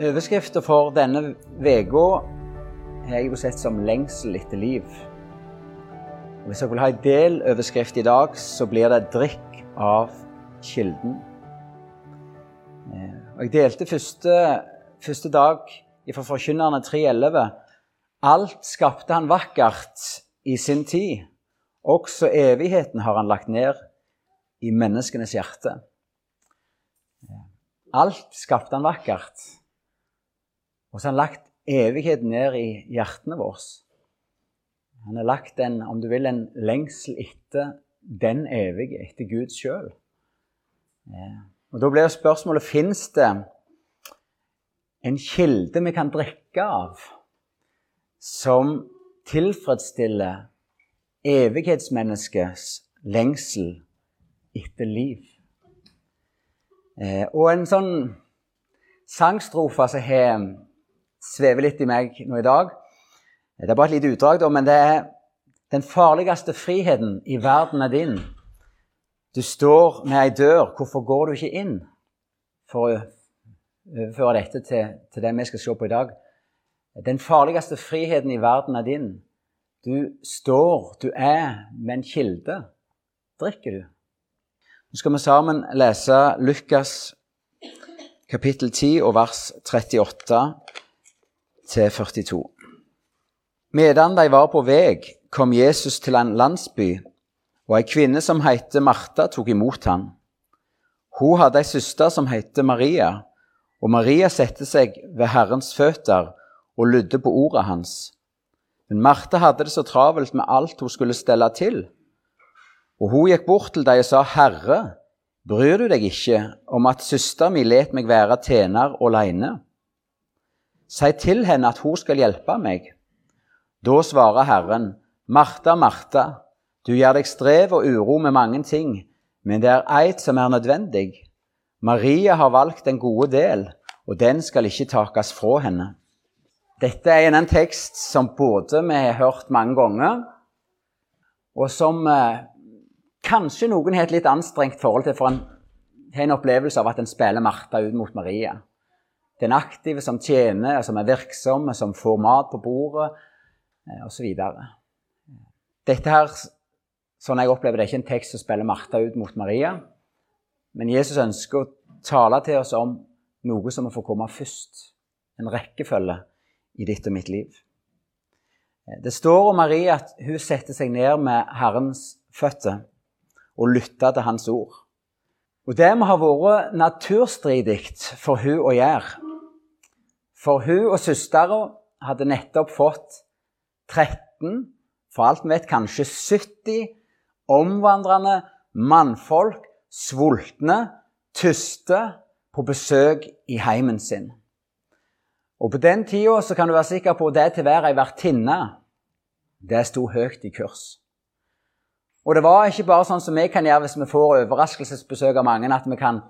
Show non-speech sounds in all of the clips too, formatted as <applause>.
Overskrifta for denne uka har jeg jo sett som 'lengsel etter liv'. Hvis jeg vil ha en deloverskrift i dag, så blir det 'drikk av kilden'. Eh, Jeg delte første, første dag fra Forkynnerne 3.11 Alt skapte han vakkert i sin tid. Også evigheten har han lagt ned i menneskenes hjerte. Alt skapte han vakkert. Og så har han lagt evigheten ned i hjertene våre. Han har lagt en, om du vil, en lengsel etter den evige, etter Gud sjøl. Og Da blir spørsmålet fins det en kilde vi kan drikke av, som tilfredsstiller evighetsmenneskets lengsel etter liv. Eh, og en sånn sangstrofe som har svevet litt i meg nå i dag Det er bare et lite utdrag, da, men det er Den farligste friheten i verden er din. Du står med ei dør, hvorfor går du ikke inn? For å overføre dette til, til det vi skal se på i dag. Den farligste friheten i verden er din. Du står, du er med en kilde. Drikker du? Nå skal vi sammen lese Lukas kapittel 10 og vers 38 til 42. Medan de var på vei, kom Jesus til en landsby, og ei kvinne som het Martha, tok imot han. Hun hadde ei søster som het Maria, og Maria satte seg ved Herrens føtter og lydde på ordet hans. Men Martha hadde det så travelt med alt hun skulle stelle til og hun gikk bort til dem og sa, Herre, bryr du deg ikke om at søsteren min let meg være tjener aleine? Si til henne at hun skal hjelpe meg. Da svarer Herren, Martha, Martha, du gjør deg strev og uro med mange ting, men det er eit som er nødvendig. Maria har valgt den gode del, og den skal ikke takes fra henne. Dette er en tekst som både vi har hørt mange ganger, og som eh, Kanskje noen har et litt anstrengt forhold til, for en har en opplevelse av at en spiller Martha ut mot Maria. Den aktive som tjener, som er virksom, som får mat på bordet, eh, osv. Dette her, sånn jeg opplever det, er ikke en tekst som spiller Martha ut mot Maria. Men Jesus ønsker å tale til oss om noe som må få komme først. En rekkefølge i ditt og mitt liv. Eh, det står om Maria at hun setter seg ned med Herrens føtter og lytter til hans ord. Og det må ha vært naturstridig for hun å gjøre. For hun og søstera hadde nettopp fått 13, for alt vi vet kanskje 70, omvandrende mannfolk, sultne, tyste, på besøk i heimen sin. Og På den tida kan du være sikker på at det til å være ei vertinne, det sto høyt i kurs. Og det var ikke bare sånn som vi kan gjøre hvis vi får overraskelsesbesøk av mange, at vi kan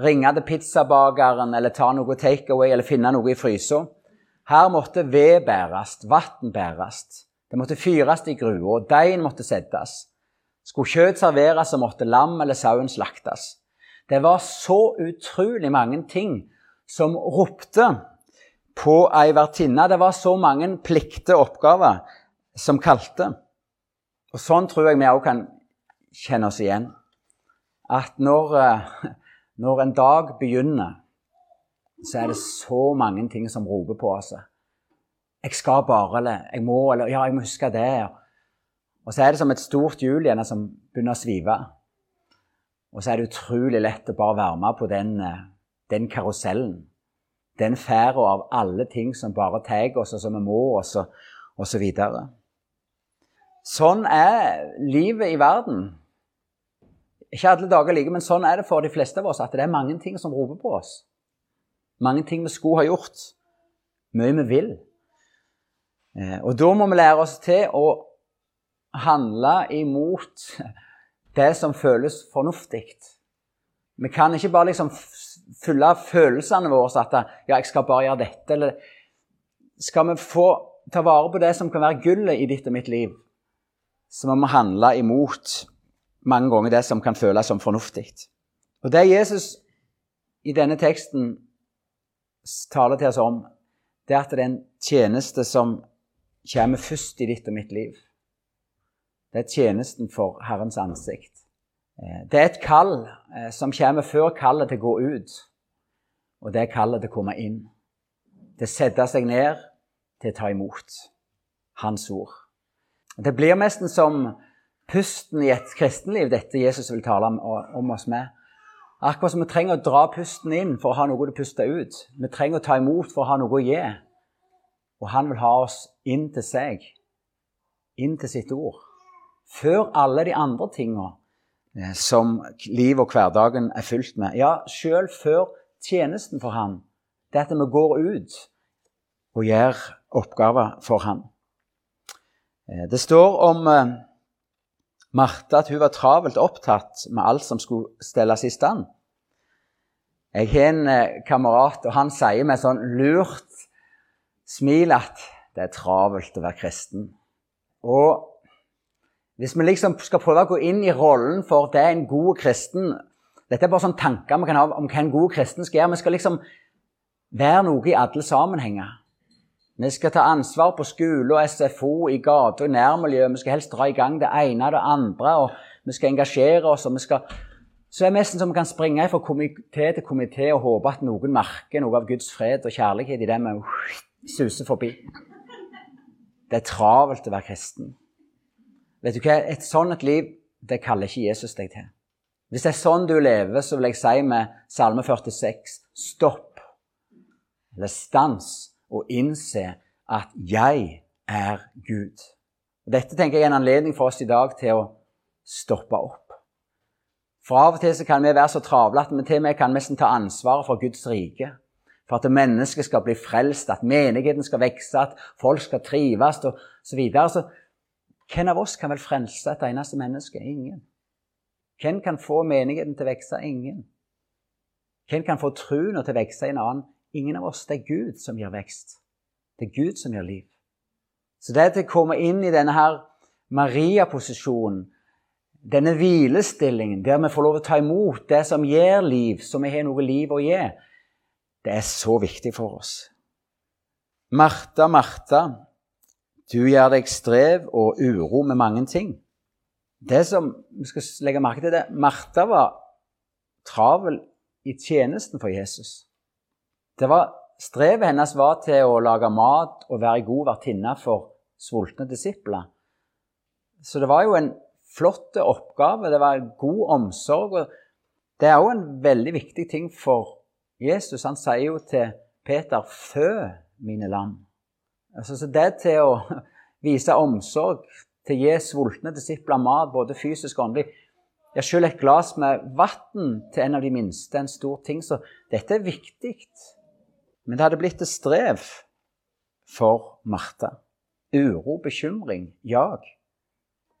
ringe til pizzabakeren eller ta noe takeaway eller finne noe i frysa. Her måtte ved bæres, vann bæres. Det måtte fyres i grua, og deigen måtte settes. Skulle kjøtt serveres, så måtte lam eller sauen slaktes. Det var så utrolig mange ting som ropte på ei vertinne. Det var så mange plikter og oppgaver som kalte. Og Sånn tror jeg vi òg kan kjenne oss igjen. At når, eh, når, en dag begynner, så er det så mange ting som roper på oss. Jeg skal bare, eller jeg må, eller ja, jeg må huske det. Og så er det som et stort hjul igjen som begynner å svive. Og så er det utrolig lett å bare være med på den, den karusellen. Den ferda av alle ting som bare tar oss, og som vi må, og så, og så videre. Sånn er livet i verden. Ikke alle dager like, men sånn er det for de fleste av oss at det er mange ting som roper på oss. Mange ting vi skulle ha gjort. Mye vi vil. Eh, og da må vi lære oss til å handle imot det som føles fornuftig. Vi kan ikke bare liksom fylle følelsene våre at ja, jeg skal bare gjøre dette. Eller skal vi få ta vare på det som kan være gullet i ditt og mitt liv, så må vi handle imot mange ganger det som kan føles som fornuftig. Og det Jesus i denne teksten taler til oss om, det er at det er en tjeneste som kommer først i ditt og mitt liv. Det er tjenesten for Herrens ansikt. Eh, det er et kall eh, som kommer før kallet til å gå ut, og det er kallet til å komme inn. Til å sette seg ned, til å ta imot Hans ord. Det blir nesten som pusten i et kristenliv, dette Jesus vil tale om, om oss med. Akkurat som vi trenger å dra pusten inn for å ha noe å puste ut. Vi trenger å ta imot for å ha noe å gi. Og han vil ha oss inn til seg, inn til sitt ord. Før alle de andre tinga eh, som livet og hverdagen er fylt med. Ja, sjøl før tjenesten for han. Det at vi går ut og gjør oppgaver for han. Eh, det står om Martha at hun var travelt opptatt med alt som skulle stelles i stand. Jeg har en eh, kamerat, og han sier med sånn lurt smil at det er travelt å være kristen. Og hvis vi liksom skal prøve å gå inn i rollen for det er en god kristen Dette er bare sånne tanker vi kan ha om hva en god kristen skal gjøre. Vi skal liksom være noe i alle sammenhenger. Vi skal ta ansvar på skole og SFO, i gater og nærmiljø. Vi skal helst dra i gang det ene og det andre, og vi skal engasjere oss. og vi skal... Så er det nesten som vi kan springe fra komité til komité og håpe at noen merker noe av Guds fred og kjærlighet i det vi suser forbi. Det er travelt å være kristen. Vet du hva? Et sånt liv det kaller ikke Jesus deg til. Hvis det er sånn du lever, så vil jeg si med Salme 46 stopp. Eller stans og innse at 'jeg er Gud'. Og dette tenker jeg er en anledning for oss i dag til å stoppe opp. For av og til så kan vi være så travle at vi til og med kan nesten ta ansvaret for Guds rike. For at mennesket skal bli frelst, at menigheten skal vokse, at folk skal trives og så videre. Så hvem av oss kan vel frelse et eneste menneske? Ingen. Hvem kan få menigheten til å vokse? Ingen. Hvem kan få troen til å vokse i en annen? Ingen av oss. Det er Gud som gir vekst. Det er Gud som gir liv. Så det å komme inn i denne her Maria-posisjonen, denne hvilestillingen, der vi får lov å ta imot det som gir liv, som vi har noe liv å gi, det er så viktig for oss. Martha, Martha, du gjør deg strev og uro med mange ting. Det som vi skal legge merke til, det Martha var travel i tjenesten for Jesus. Det var, strevet hennes var til å lage mat og være god vertinne for sultne disipler. Så det var jo en flott oppgave. Det var god omsorg. Det er òg en veldig viktig ting for Jesus. Han sier jo til Peter 'fø mine lam'. Altså, så det til å <laughs> vise omsorg, til å gi sultne disipler mat, både fysisk og åndelig Ja, selv et glass med vann til en av de minste en stor ting. Så dette er viktig. Men det hadde blitt et strev for Martha. Uro, bekymring, jag.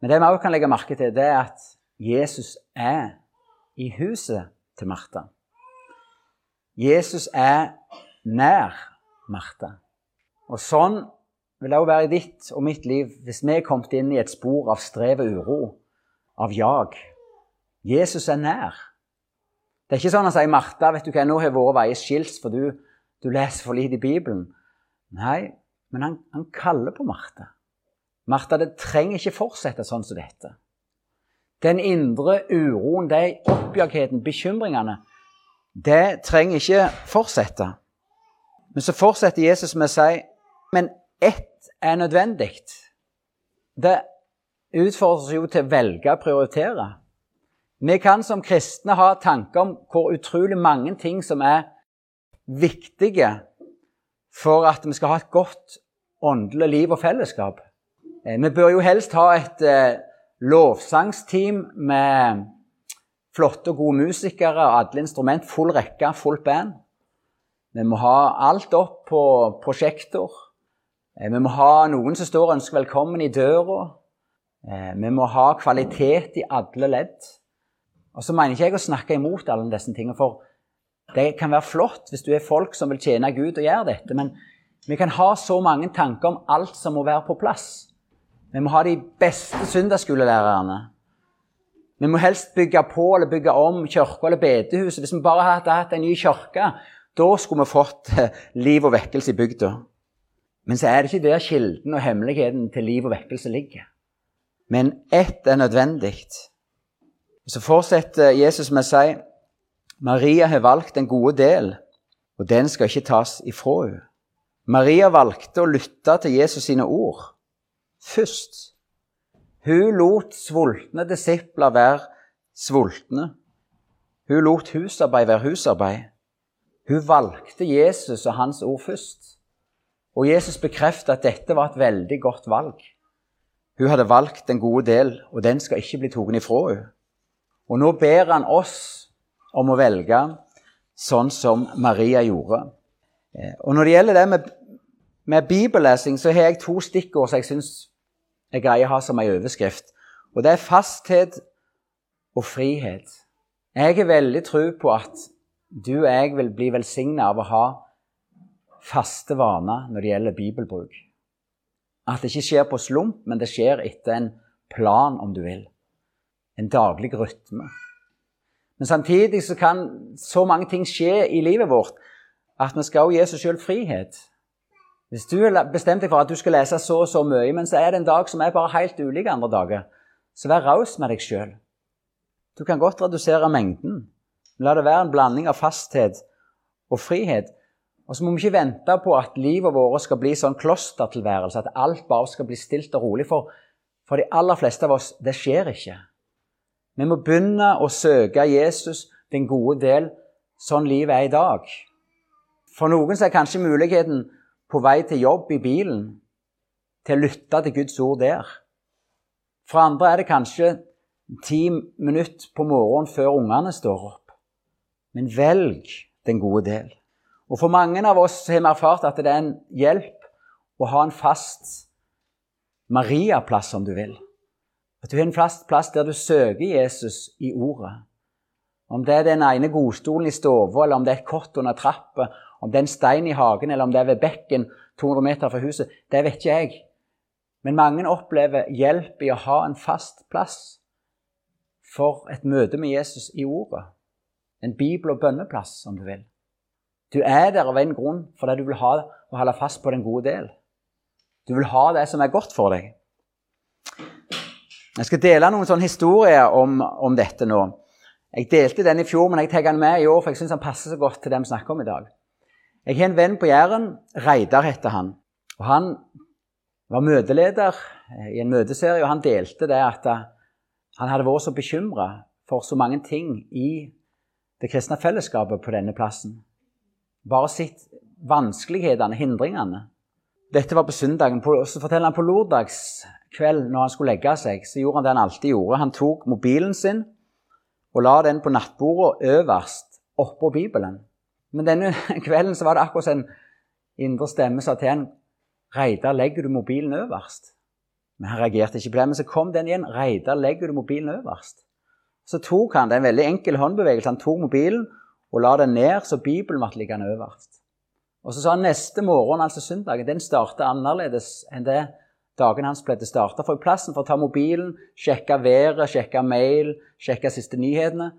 Men det vi også kan legge merke til, det er at Jesus er i huset til Martha. Jesus er nær Martha. Og sånn vil det òg være i ditt og mitt liv hvis vi er kommet inn i et spor av strev og uro, av jag. Jesus er nær. Det er ikke sånn å si 'Martha, vet du hva, nå har våre veier skilt, for du du leser for lite i Bibelen. Nei, men han, han kaller på Martha. Martha, det trenger ikke fortsette sånn som dette. Den indre uroen, de oppjagheten, bekymringene, det trenger ikke fortsette. Men så fortsetter Jesus med å si men ett er nødvendig. Det utfordrer oss jo til å velge og prioritere. Vi kan som kristne ha tanker om hvor utrolig mange ting som er viktige for at vi skal ha et godt åndelig liv og fellesskap. Eh, vi bør jo helst ha et eh, lovsangsteam med flotte og gode musikere, alle instrument, full rekke, fullt band. Vi må ha alt opp på prosjektor. Eh, vi må ha noen som står og ønsker velkommen i døra. Vi må ha kvalitet i alle ledd. Og så mener ikke jeg å snakke imot alle disse tingene, for det kan være flott hvis du er folk som vil tjene Gud og gjøre dette, men vi kan ha så mange tanker om alt som må være på plass. Vi må ha de beste søndagsskolelærerne. Vi må helst bygge på eller bygge om kirka eller bedehuset. Hvis vi bare hadde hatt en ny kirke, Da skulle vi fått eh, liv og vekkelse i bygda. Men så er det ikke der kilden og hemmeligheten til liv og vekkelse ligger. Men ett er nødvendig. Så fortsetter Jesus med å si Maria har valgt den gode del, og den skal ikke tas ifra henne. Maria valgte å lytte til Jesus sine ord først. Hun lot sultne disipler være sultne. Hun lot husarbeid være husarbeid. Hun valgte Jesus og hans ord først. Og Jesus bekreftet at dette var et veldig godt valg. Hun hadde valgt den gode del, og den skal ikke bli tatt ifra henne. Og nå ber han oss om å velge sånn som Maria gjorde. Eh, og Når det gjelder det med, med bibellesing, så har jeg to stikkord som jeg syns jeg greier å ha som ei overskrift. Og det er fasthet og frihet. Jeg har veldig tro på at du og jeg vil bli velsigna av å ha faste vaner når det gjelder bibelbruk. At det ikke skjer på slump, men det skjer etter en plan, om du vil. En daglig rytme. Men samtidig så kan så mange ting skje i livet vårt at vi skal gi oss sjøl frihet. Hvis du har bestemt deg for at du skal lese så og så mye, men så er det en dag som er bare helt ulik andre dager, så vær raus med deg sjøl. Du kan godt redusere mengden. La det være en blanding av fasthet og frihet. Og så må vi ikke vente på at livet vårt skal bli sånn klostertilværelse, at alt bare skal bli stilt og rolig. For, for de aller fleste av oss, det skjer ikke. Vi må begynne å søke Jesus, den gode del, sånn livet er i dag. For noen er kanskje muligheten på vei til jobb i bilen til å lytte til Guds ord der. For andre er det kanskje ti minutter på morgenen før ungene står opp. Men velg den gode del. Og For mange av oss har vi erfart at det er en hjelp å ha en fast Maria-plass, om du vil. At du har en fast plass der du søker Jesus i ordet. Om det er den ene godstolen i stua, eller om det er et kott under trappa, om det er en stein i hagen, eller om det er ved bekken 200 meter fra huset, det vet ikke jeg. Men mange opplever hjelp i å ha en fast plass for et møte med Jesus i ordet. En bibel- og bønneplass, om du vil. Du er der av en grunn fordi du vil ha og holde fast på den gode del. Du vil ha det som er godt for deg. Jeg skal dele noen sånne historier om, om dette nå. Jeg delte den i fjor, men jeg tar den med i år, for jeg syns den passer så godt til det vi snakker om i dag. Jeg har en venn på Jæren. Reidar heter han. Og Han var møteleder i en møteserie, og han delte det at han hadde vært så bekymra for så mange ting i det kristne fellesskapet på denne plassen bare sett vanskelighetene, hindringene. Dette var på søndagen. så forteller han på lørdagskveld når han skulle legge seg, så gjorde han det han alltid gjorde. Han tok mobilen sin og la den på nattbordet øverst oppå Bibelen. Men denne <laughs> kvelden så var det akkurat en indre stemme sa til han, 'Reidar, legger du mobilen øverst?' Men han reagerte ikke på det. Men så kom den igjen. 'Reidar, legger du mobilen øverst?' Så tok han det en veldig enkel håndbevegelse. Han tok mobilen og la den ned så Bibelen ble liggende øverst. Og så sa han neste morgen, altså søndagen, den starta annerledes enn det dagen hans ble å starte. For i plassen for å ta mobilen, sjekke været, sjekke mail, sjekke siste nyhetene,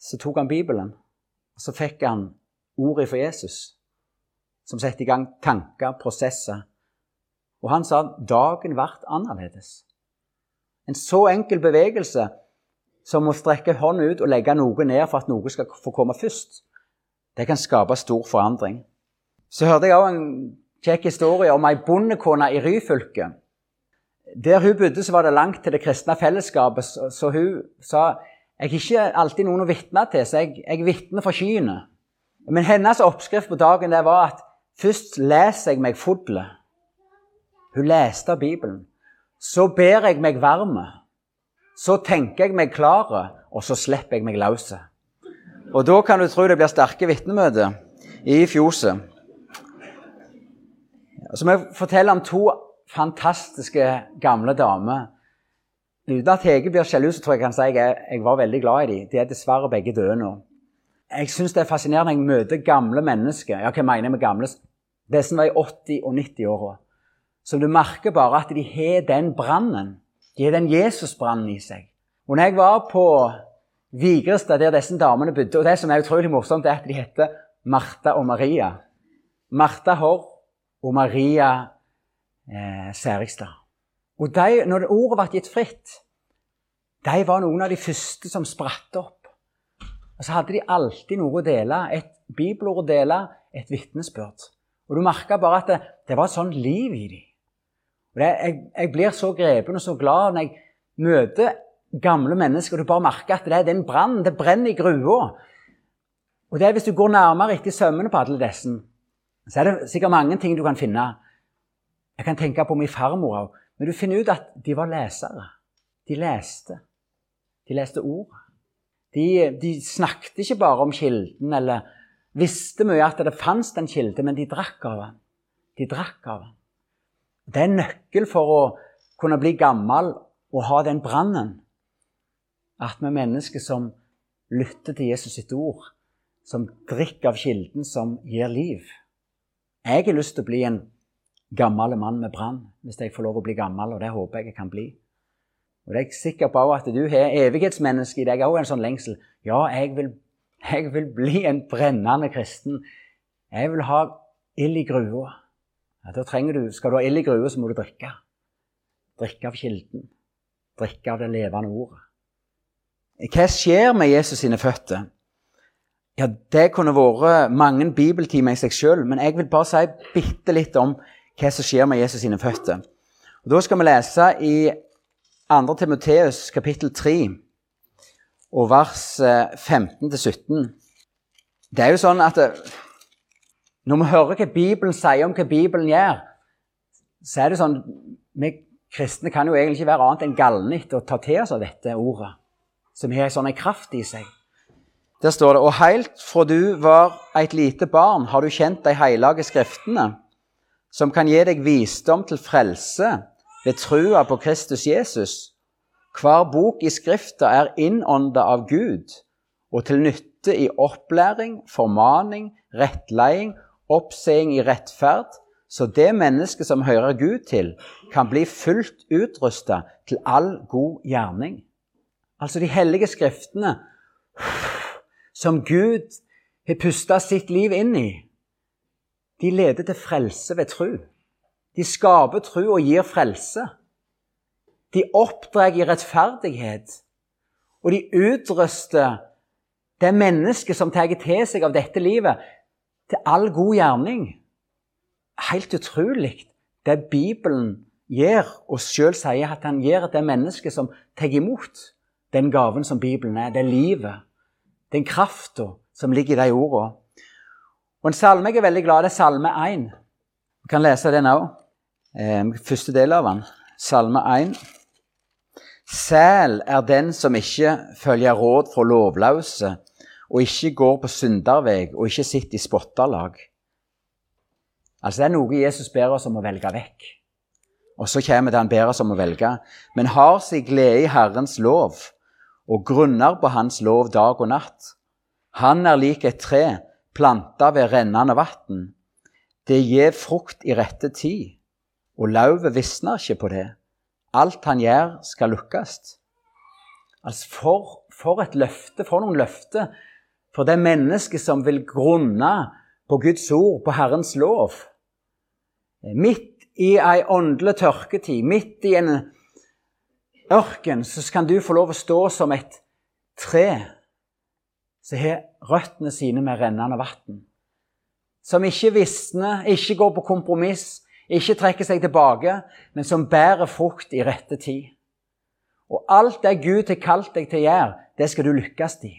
så tok han Bibelen. Og så fikk han ordet for Jesus, som setter i gang tanker, prosesser. Og han sa dagen ble annerledes. En så enkel bevegelse som å strekke hånden ut og legge noe ned for at noe skal få komme først, det kan skape stor forandring. Så hørte jeg òg en kjekk historie om ei bondekone i Ryfylke. Der hun bodde, så var det langt til det kristne fellesskapet, så hun sa jeg har ikke alltid noen å vitne til, så jeg, jeg vitner for skyene. Men hennes oppskrift på dagen det var at først leser jeg meg fodlet. Hun leste Bibelen. Så ber jeg meg varme. Så tenker jeg meg klare, og så slipper jeg meg løs. Og da kan du tro det blir sterke vitnemøter i fjoset. Så må jeg fortelle om to fantastiske gamle damer. Uten at Hege blir sjalu, så tror jeg kan si jeg, jeg var veldig glad i dem. De er dessverre begge døde nå. Jeg syns det er fascinerende når jeg møter gamle mennesker. Ja, hva mener jeg med gamle? Disse var i 80- og 90-åra. Så du merker bare at de har den brannen de har den Jesusbrannen i seg. Og når jeg var på Vigrestad, der disse damene bodde og Det som er utrolig morsomt, er at de heter Martha og Maria. Martha Horr og Maria eh, Særigstad. Og de, når ordet ble gitt fritt, de var noen av de første som spratt opp. Og så hadde de alltid noe å dele. Et bibelord å dele, et vitnesbyrd. Og du merka bare at det, det, var et sånt liv i dem. Jeg, jeg, blir så grepen og så glad når jeg møter gamle mennesker, og du bare merker at det er en brann, det brenner i grua. Og det er Hvis du går nærmere etter sømmene på alle disse, så er det sikkert mange ting du kan finne. Jeg kan tenke på min farmor òg. Men du finner ut at de var lesere. De leste. De leste ord. De, de snakket ikke bare om kilden eller visste mye at det fantes en kilde, men de drakk av den. De drakk av den. Det er en nøkkel for å kunne bli gammel og ha den brannen. At vi er mennesker som lytter til Jesus sitt ord, som drikker av kilden som gir liv. Jeg har lyst til å bli en gammel mann med brann hvis jeg får lov å bli gammel, og det håper jeg jeg kan bli. Og det er jeg sikker på at du har evighetsmenneske i deg òg, en sånn lengsel. Ja, jeg vil, jeg vil, bli en brennende kristen. Jeg vil ha ild i grua. Ja, da trenger du, Skal du ha ild i grua, så må du drikke. Drikke av kilden. Drikke av det levende ordet. Hva skjer med Jesus sine føtter? Ja, Det kunne vært mange bibeltimer i seg sjøl, men jeg vil bare si bitte litt om hva som skjer med Jesus sine føtter. Og Da skal vi lese i 2. Timoteus kapittel 3 og vers 15-17. Eh, det er jo sånn at eh, når vi hører hva Bibelen sier om hva Bibelen gjør, så er det sånn Vi kristne kan jo egentlig ikke være annet enn galne etter å ta til oss av dette ordet, som har en sånn kraft i seg. Der står det Og heilt fra du var et lite barn, har du kjent de heilage skriftene, som kan gi deg visdom til frelse ved trua på Kristus Jesus. Hver bok i Skrifta er innånda av Gud og til nytte i opplæring, formaning, rettleding, oppseing i rettferd, så det mennesket som hører Gud til, kan bli fullt utrusta til all god gjerning. Altså de hellige skriftene som Gud har pusta sitt liv inn i, de leder til frelse ved tru. De skaper tru og gir frelse. De oppdrar i rettferdighet, og de utruster det mennesket som tar til seg av dette livet, til all god gjerning. Helt utrolig det Bibelen gjør, og sjøl sier at han gjør det mennesket som tar imot den gaven som Bibelen er, det livet, den krafta som ligger i de ordene. Og En salme jeg er veldig glad i, er Salme 1. Vi kan lese den òg. Eh, første del av den. Salme 1. Sæl er den som ikke følger råd fra lovløse, og ikke går på synderveg og ikke sitter i spotterlag. Altså Det er noe Jesus ber oss om å velge vekk. Og så kommer det han ber oss om å velge. Men har sin glede i Herrens lov og grunner på Hans lov dag og natt. Han er lik et tre planta ved rennende vann. Det gir frukt i rette tid, og lauvet visner ikke på det. Alt han gjør, skal lukkes. Altså for, for, et løfte, for noen løfter for det mennesket som vil grunne på Guds ord, på Herrens lov. Midt i ei åndelig tørketid, midt i en ørken, så kan du få lov å stå som et tre som har røttene sine med rennende vann. Som ikke visner, ikke går på kompromiss, ikke trekker seg tilbake, men som bærer frukt i rette tid. Og alt det Gud har kalt deg til å gjøre, det skal du lykkes i.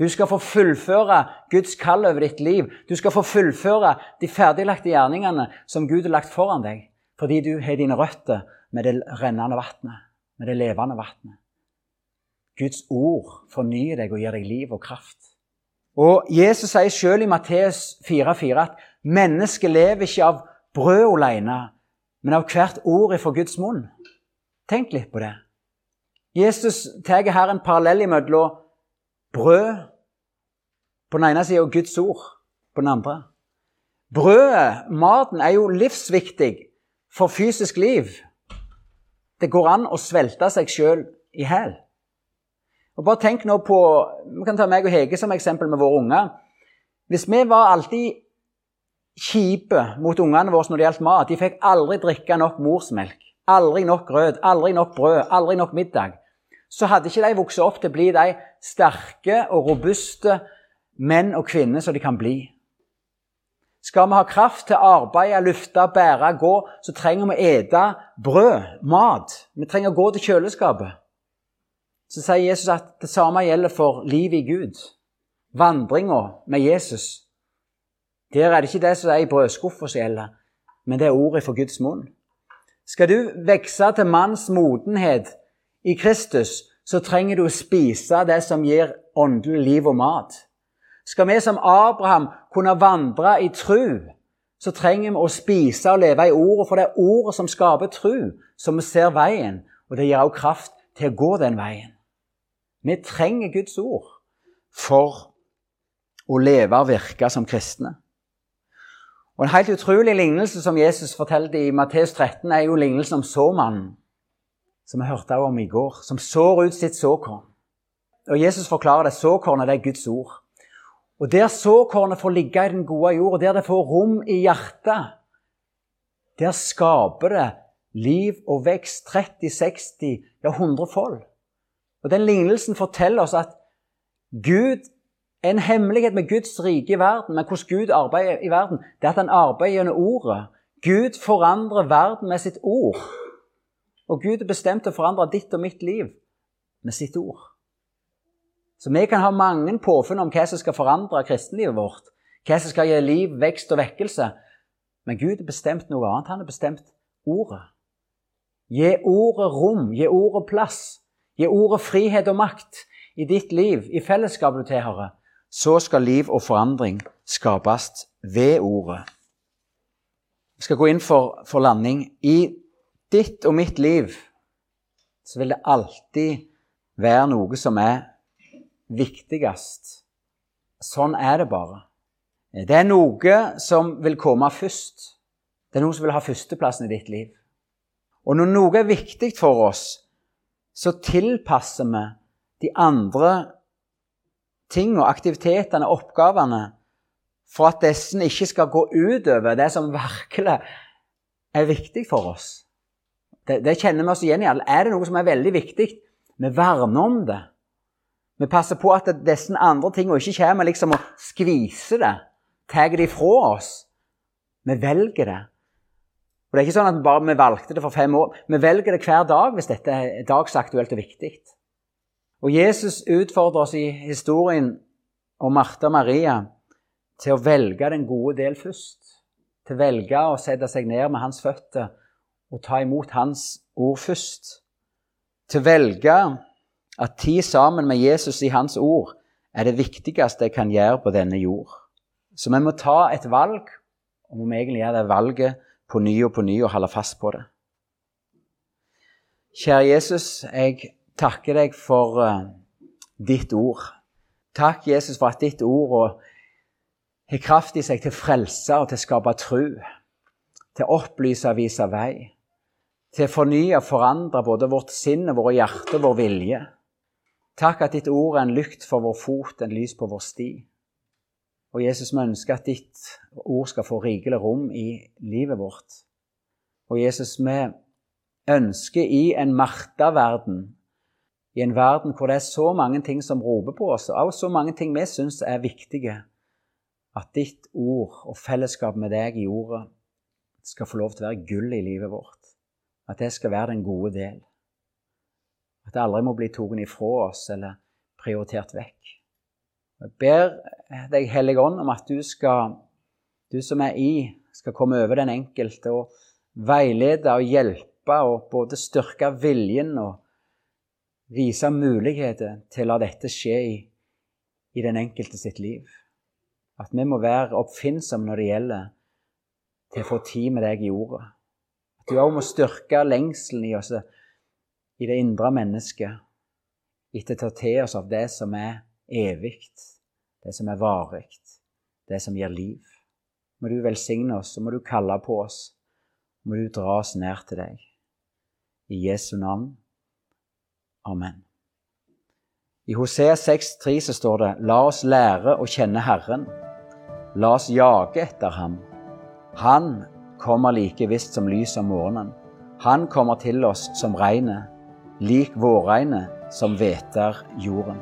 Du skal få fullføre Guds kall over ditt liv. Du skal få fullføre de ferdiglagte gjerningene som Gud har lagt foran deg, fordi du har dine røtter med det rennende vannet, med det levende vannet. Guds ord fornyer deg og gir deg liv og kraft. Og Jesus sier selv i Matteus 4,4 at mennesket lever ikke av brød alene, men av hvert ord ifra Guds munn. Tenk litt på det. Jesus tar her en parallell mellom brød på den ene sida og Guds ord på den andre. Brødet, maten, er jo livsviktig for fysisk liv. Det går an å svelte seg sjøl i hæl. Og bare tenk nå på, Vi kan ta meg og Hege som eksempel med våre unger. Hvis vi var alltid kjipe mot ungene våre når det gjaldt mat De fikk aldri drikke nok morsmelk, aldri nok grøt, aldri nok brød, aldri nok middag. Så hadde ikke de vokst opp til å bli de sterke og robuste menn og kvinner som de kan bli. Skal vi ha kraft til å arbeide, lufte, bære, gå, så trenger vi å ete brød, mat. Vi trenger å gå til kjøleskapet. Så sier Jesus at det samme gjelder for livet i Gud. Vandringa med Jesus. Der er det ikke det som er i brødskuffa som gjelder, men det er ordet for Guds munn. Skal du vokse til manns modenhet i Kristus, så trenger du å spise det som gir åndelig liv og mat. Skal vi som Abraham kunne vandre i tru, så trenger vi å spise og leve i ordet, for det er ordet som skaper tru, som vi ser veien, og det gir også kraft til å gå den veien. Vi trenger Guds ord for å leve og virke som kristne. Og En helt utrolig lignelse som Jesus fortalte i Matteus 13, er jo lignelsen om såmannen, som vi hørte om i går, som sår ut sitt såkorn. Og Jesus forklarer det såkornet det er Guds ord. Og der såkornet får ligge i den gode jord, og der det får rom i hjertet, der skaper det liv og vekst 30, 60, ja 100 fold. Og Den lignelsen forteller oss at Gud en hemmelighet med Guds rike i verden, men hvordan Gud arbeider i verden, det er at han arbeider gjennom ordet. Gud forandrer verden med sitt ord. Og Gud er bestemt til å forandre ditt og mitt liv med sitt ord. Så vi kan ha mange påfunn om hva som skal forandre kristenlivet vårt, hva som skal gi liv, vekst og vekkelse. Men Gud har bestemt noe annet. Han har bestemt ordet. Gi ordet rom, gi ordet plass. Gi ordet frihet og makt i ditt liv, i fellesskapet du tilhører. Så skal liv og forandring skapes ved ordet. Vi skal gå inn for, for landing. I ditt og mitt liv så vil det alltid være noe som er viktigst. Sånn er det bare. Det er noe som vil komme først. Det er noe som vil ha førsteplassen i ditt liv. Og når noe er viktig for oss, så tilpasser vi de andre tingene, aktivitetene, oppgavene, for at disse ikke skal gå utover det som virkelig er viktig for oss. Det, det kjenner vi oss igjen i. Er det noe som er veldig viktig, vi verner om det. Vi passer på at disse andre tingene ikke kommer liksom og skviser det, tar det ifra oss. Vi velger det. Og Det er ikke sånn at bare vi valgte det for fem år. Vi velger det hver dag hvis dette er dagsaktuelt og viktig. Og Jesus utfordrer oss i historien om Martha og Maria til å velge den gode del først. Til å velge å sette seg ned med hans føtter og ta imot hans ord først. Til å velge at tid sammen med Jesus i hans ord er det viktigste jeg kan gjøre på denne jord. Så vi må ta et valg, og vi må egentlig gjøre det valget på ny og på ny og holde fast på det. Kjære Jesus, jeg takker deg for uh, ditt ord. Takk, Jesus, for at ditt ord har kraft i seg til å frelse og til å skape tro, til å opplyse og vise vei, til å fornye og forandre både vårt sinn våre hjerter og vår vilje. Takk at ditt ord er en lykt for vår fot, en lys på vår sti. Og Jesus, vi ønsker at ditt ord skal få rikelig rom i livet vårt. Og Jesus, vi ønsker i en Marta-verden, i en verden hvor det er så mange ting som roper på oss, og så mange ting vi syns er viktige, at ditt ord og fellesskap med deg i ordet skal få lov til å være gull i livet vårt. At det skal være den gode del. At det aldri må bli tatt ifra oss eller prioritert vekk. Jeg ber deg, Hellige Ånd, om at du, skal, du som er i, skal komme over den enkelte og veilede og hjelpe og både styrke viljen og vise muligheter til å la dette skje i, i den enkelte sitt liv. At vi må være oppfinnsomme når det gjelder til å få tid med deg i ordet. At du òg må styrke lengselen i oss i det indre mennesket etter å ta til oss av det som er evig, det som er varig, det som gir liv. Må du velsigne oss, så må du kalle på oss, må du dra oss nær til deg. I Jesu navn. Amen. I Hosea 6,3 så står det La oss lære å kjenne Herren. La oss jage etter ham. Han kommer like visst som lys om morgenen. Han kommer til oss som regnet, lik vårregnet som hveter jorden.